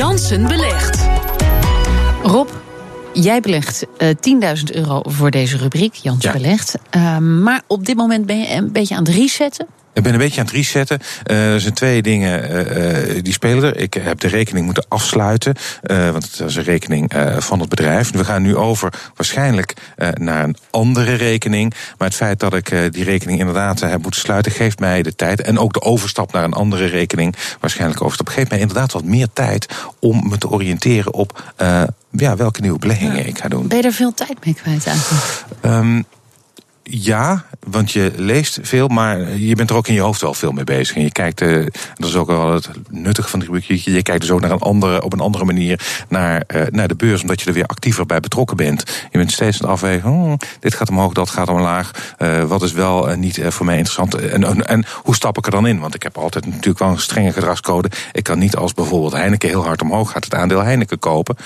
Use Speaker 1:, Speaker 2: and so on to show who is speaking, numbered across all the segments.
Speaker 1: Jansen belegt.
Speaker 2: Rob, jij belegt uh, 10.000 euro voor deze rubriek, Jans
Speaker 3: Ja.
Speaker 2: belegt. Uh, maar op dit moment ben je een beetje aan het resetten.
Speaker 3: Ik ben een beetje aan het resetten. Uh, er zijn twee dingen uh, die spelen er. Ik heb de rekening moeten afsluiten, uh, want het is een rekening van het bedrijf. We gaan nu over waarschijnlijk naar een andere rekening. Maar het feit dat ik die rekening inderdaad heb moeten sluiten, geeft mij de tijd. En ook de overstap naar een andere rekening, waarschijnlijk overstap, geeft mij inderdaad wat meer tijd om me te oriënteren op ja, welke nieuwe beleggingen ja. ik ga doen.
Speaker 2: Ben je er veel tijd mee kwijt eigenlijk?
Speaker 3: Um, ja, want je leest veel, maar je bent er ook in je hoofd wel veel mee bezig. En je kijkt, uh, dat is ook wel het nuttige van die rubriek, je kijkt dus ook naar een andere, op een andere manier naar, uh, naar de beurs, omdat je er weer actiever bij betrokken bent. Je bent steeds aan het afwegen, oh, dit gaat omhoog, dat gaat omlaag. Uh, wat is wel niet voor mij interessant? En, en, en, hoe stap ik er dan in? Want ik heb altijd natuurlijk wel een strenge gedragscode. Ik kan niet als bijvoorbeeld Heineken heel hard omhoog gaat, het aandeel Heineken kopen.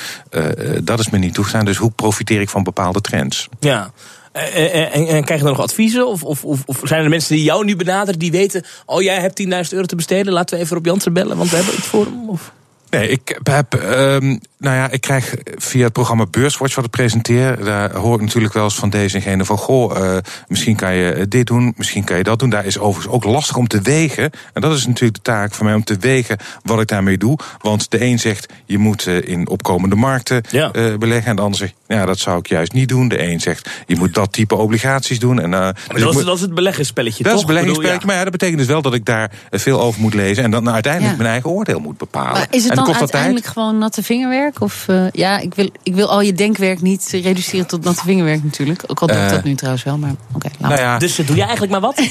Speaker 3: dat is me niet toegestaan. Dus hoe profiteer ik van bepaalde trends?
Speaker 4: Ja. En, en, en, krijg je dan nog adviezen? Of, of, of, zijn er mensen die jou nu benaderen die weten... oh, jij hebt 10.000 euro te besteden, laten we even op Jansen bellen... want we hebben iets voor hem? Of?
Speaker 3: Nee, ik heb, um, nou ja, ik krijg via het programma Beurswatch wat ik presenteer, daar hoor ik natuurlijk wel eens van deze en gene van, goh, uh, misschien kan je dit doen, misschien kan je dat doen. Daar is overigens ook lastig om te wegen. En dat is natuurlijk de taak van mij om te wegen wat ik daarmee doe. Want de een zegt, je moet uh, in opkomende markten
Speaker 4: ja.
Speaker 3: uh, beleggen. En de ander zegt, ja, dat zou ik juist niet doen. De een zegt, je moet dat type obligaties doen. En,
Speaker 4: maar
Speaker 3: dus
Speaker 4: dat, is,
Speaker 3: moet,
Speaker 4: dat is het beleggingsspelletje,
Speaker 3: dat
Speaker 4: toch?
Speaker 3: is het beleggingsspelletje, maar ja, dat betekent dus wel dat ik daar veel over moet lezen. En dan uiteindelijk
Speaker 2: Ja.
Speaker 3: mijn eigen oordeel moet bepalen.
Speaker 2: Maar is het
Speaker 3: en
Speaker 2: dan
Speaker 3: kost dat tijd?
Speaker 2: uiteindelijk gewoon natte vingerwerk? Of uh, ja, ik wil, ik wil al je denkwerk niet reduceren tot natte vingerwerk natuurlijk. Ook al doe ik
Speaker 3: Eh,
Speaker 2: dat nu trouwens wel, maar oké. laat
Speaker 3: Nou ja,
Speaker 4: Dus uh, doe jij eigenlijk maar wat?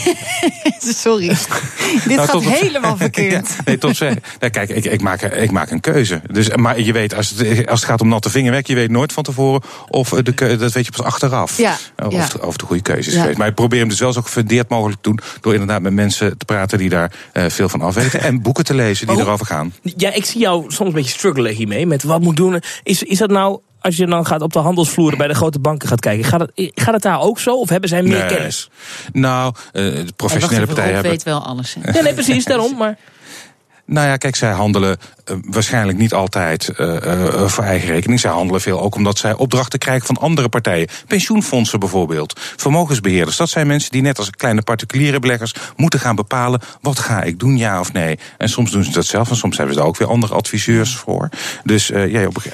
Speaker 2: Sorry. Dit
Speaker 3: Nou,
Speaker 2: gaat helemaal verkeerd.
Speaker 3: Ja, nee, tot zeg. Nee, kijk, ik, ik, maak, ik maak een keuze. Dus, maar je weet, als het, als het gaat om natte vingerwerk, je weet nooit van tevoren of de keu- dat weet je pas achteraf.
Speaker 2: Ja,
Speaker 3: Of,
Speaker 2: ja.
Speaker 3: de, of de goede keuze is
Speaker 2: Ja.
Speaker 3: geweest. Maar ik probeer hem dus wel zo gefundeerd mogelijk te doen. Door inderdaad met mensen te praten die daar eh, veel van afweten. En boeken te lezen die
Speaker 4: hoe-
Speaker 3: erover gaan.
Speaker 4: Ja, ik zie jou soms een beetje struggelen hiermee met wat moet doen. Is, is dat nou, als je dan gaat op de handelsvloeren bij de grote banken gaat kijken, gaat het, gaat het daar ook zo? Of hebben zij meer
Speaker 3: Nee.
Speaker 4: kennis?
Speaker 3: Nou, eh, de professionele partijen hebben.
Speaker 2: weet wel alles. hè.
Speaker 4: Ja, nee, precies, daarom. Maar
Speaker 3: Nou ja, kijk, zij handelen eh, waarschijnlijk niet altijd eh, eh, voor eigen rekening. Zij handelen veel ook omdat zij opdrachten krijgen van andere partijen. Pensioenfondsen bijvoorbeeld, vermogensbeheerders. Dat zijn mensen die net als kleine particuliere beleggers moeten gaan bepalen wat ga ik doen, ja of nee. En soms doen ze dat zelf en soms hebben ze daar ook weer andere adviseurs voor. Dus ja, op, eh,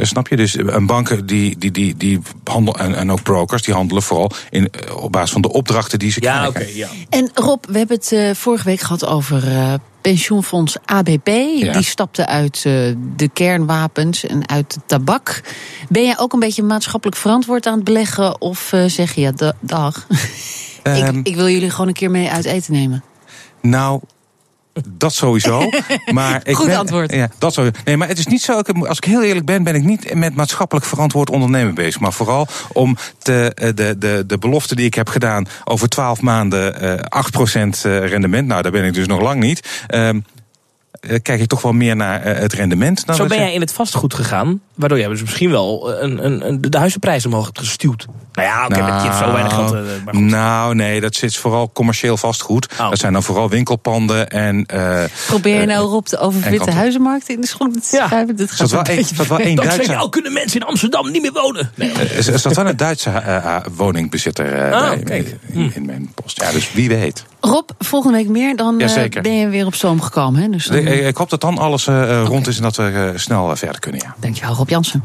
Speaker 3: snap je? Dus een banken die, die, die, die handelen, en, en ook brokers, die handelen vooral in, eh, op basis van de opdrachten die ze
Speaker 4: ja,
Speaker 3: krijgen.
Speaker 4: oké, ja.
Speaker 2: En Rob, we hebben het eh, vorige week gehad over eh, pensioenfonds ABP.
Speaker 3: Ja.
Speaker 2: Die stapte uit eh, de kernwapens en uit de tabak. Ben jij ook een beetje maatschappelijk verantwoord aan het beleggen? Of eh, zeg je, ja, da- dag,
Speaker 3: Ehm,
Speaker 2: ik, ik wil jullie gewoon een keer mee uit eten nemen?
Speaker 3: Nou, dat sowieso. Maar ik
Speaker 2: Goed
Speaker 3: ben,
Speaker 2: antwoord.
Speaker 3: Ja, dat sowieso. Nee, maar het is niet zo. ik- Als ik heel eerlijk ben, ben ik niet met maatschappelijk verantwoord ondernemen bezig. Maar vooral om te, eh, de, de, de belofte die ik heb gedaan over 12 maanden eh 8% eh, rendement. Nou, daar ben ik dus nog lang niet. Ehm, eh, kijk ik toch wel meer naar eh, het rendement. Dan
Speaker 4: Zo ben jij in het vastgoed gegaan, waardoor jij dus misschien wel een, een, een, de huizenprijs omhoog hebt gestuurd. Nou ja, oké, met je hebt zo weinig geld. eh, maar goed.
Speaker 3: nou, nee, dat zit vooral commercieel vastgoed.
Speaker 4: Oh.
Speaker 3: Dat zijn dan vooral winkelpanden en. eh,
Speaker 2: Probeer je
Speaker 3: eh,
Speaker 2: nou Rob de overwitte huizenmarkt in de schoenen te schuiven? Dit
Speaker 3: Er
Speaker 2: gaat
Speaker 3: wel
Speaker 2: een
Speaker 3: één Duitser.
Speaker 4: je, oh, kunnen mensen in Amsterdam niet meer wonen? Nee.
Speaker 3: Er staat wel een Duitse eh, eh, woningbezitter eh,
Speaker 4: Ah,
Speaker 3: bij, in, in mijn post. Ja, dus wie weet.
Speaker 2: Rob, volgende week meer, dan eh, ben je weer op stoom gekomen. Hè? Dus dan,
Speaker 3: Ik, ik hoop dat dan alles eh, rond is en dat we eh, snel eh, verder kunnen. Ja.
Speaker 2: Dankjewel, Rob Jansen.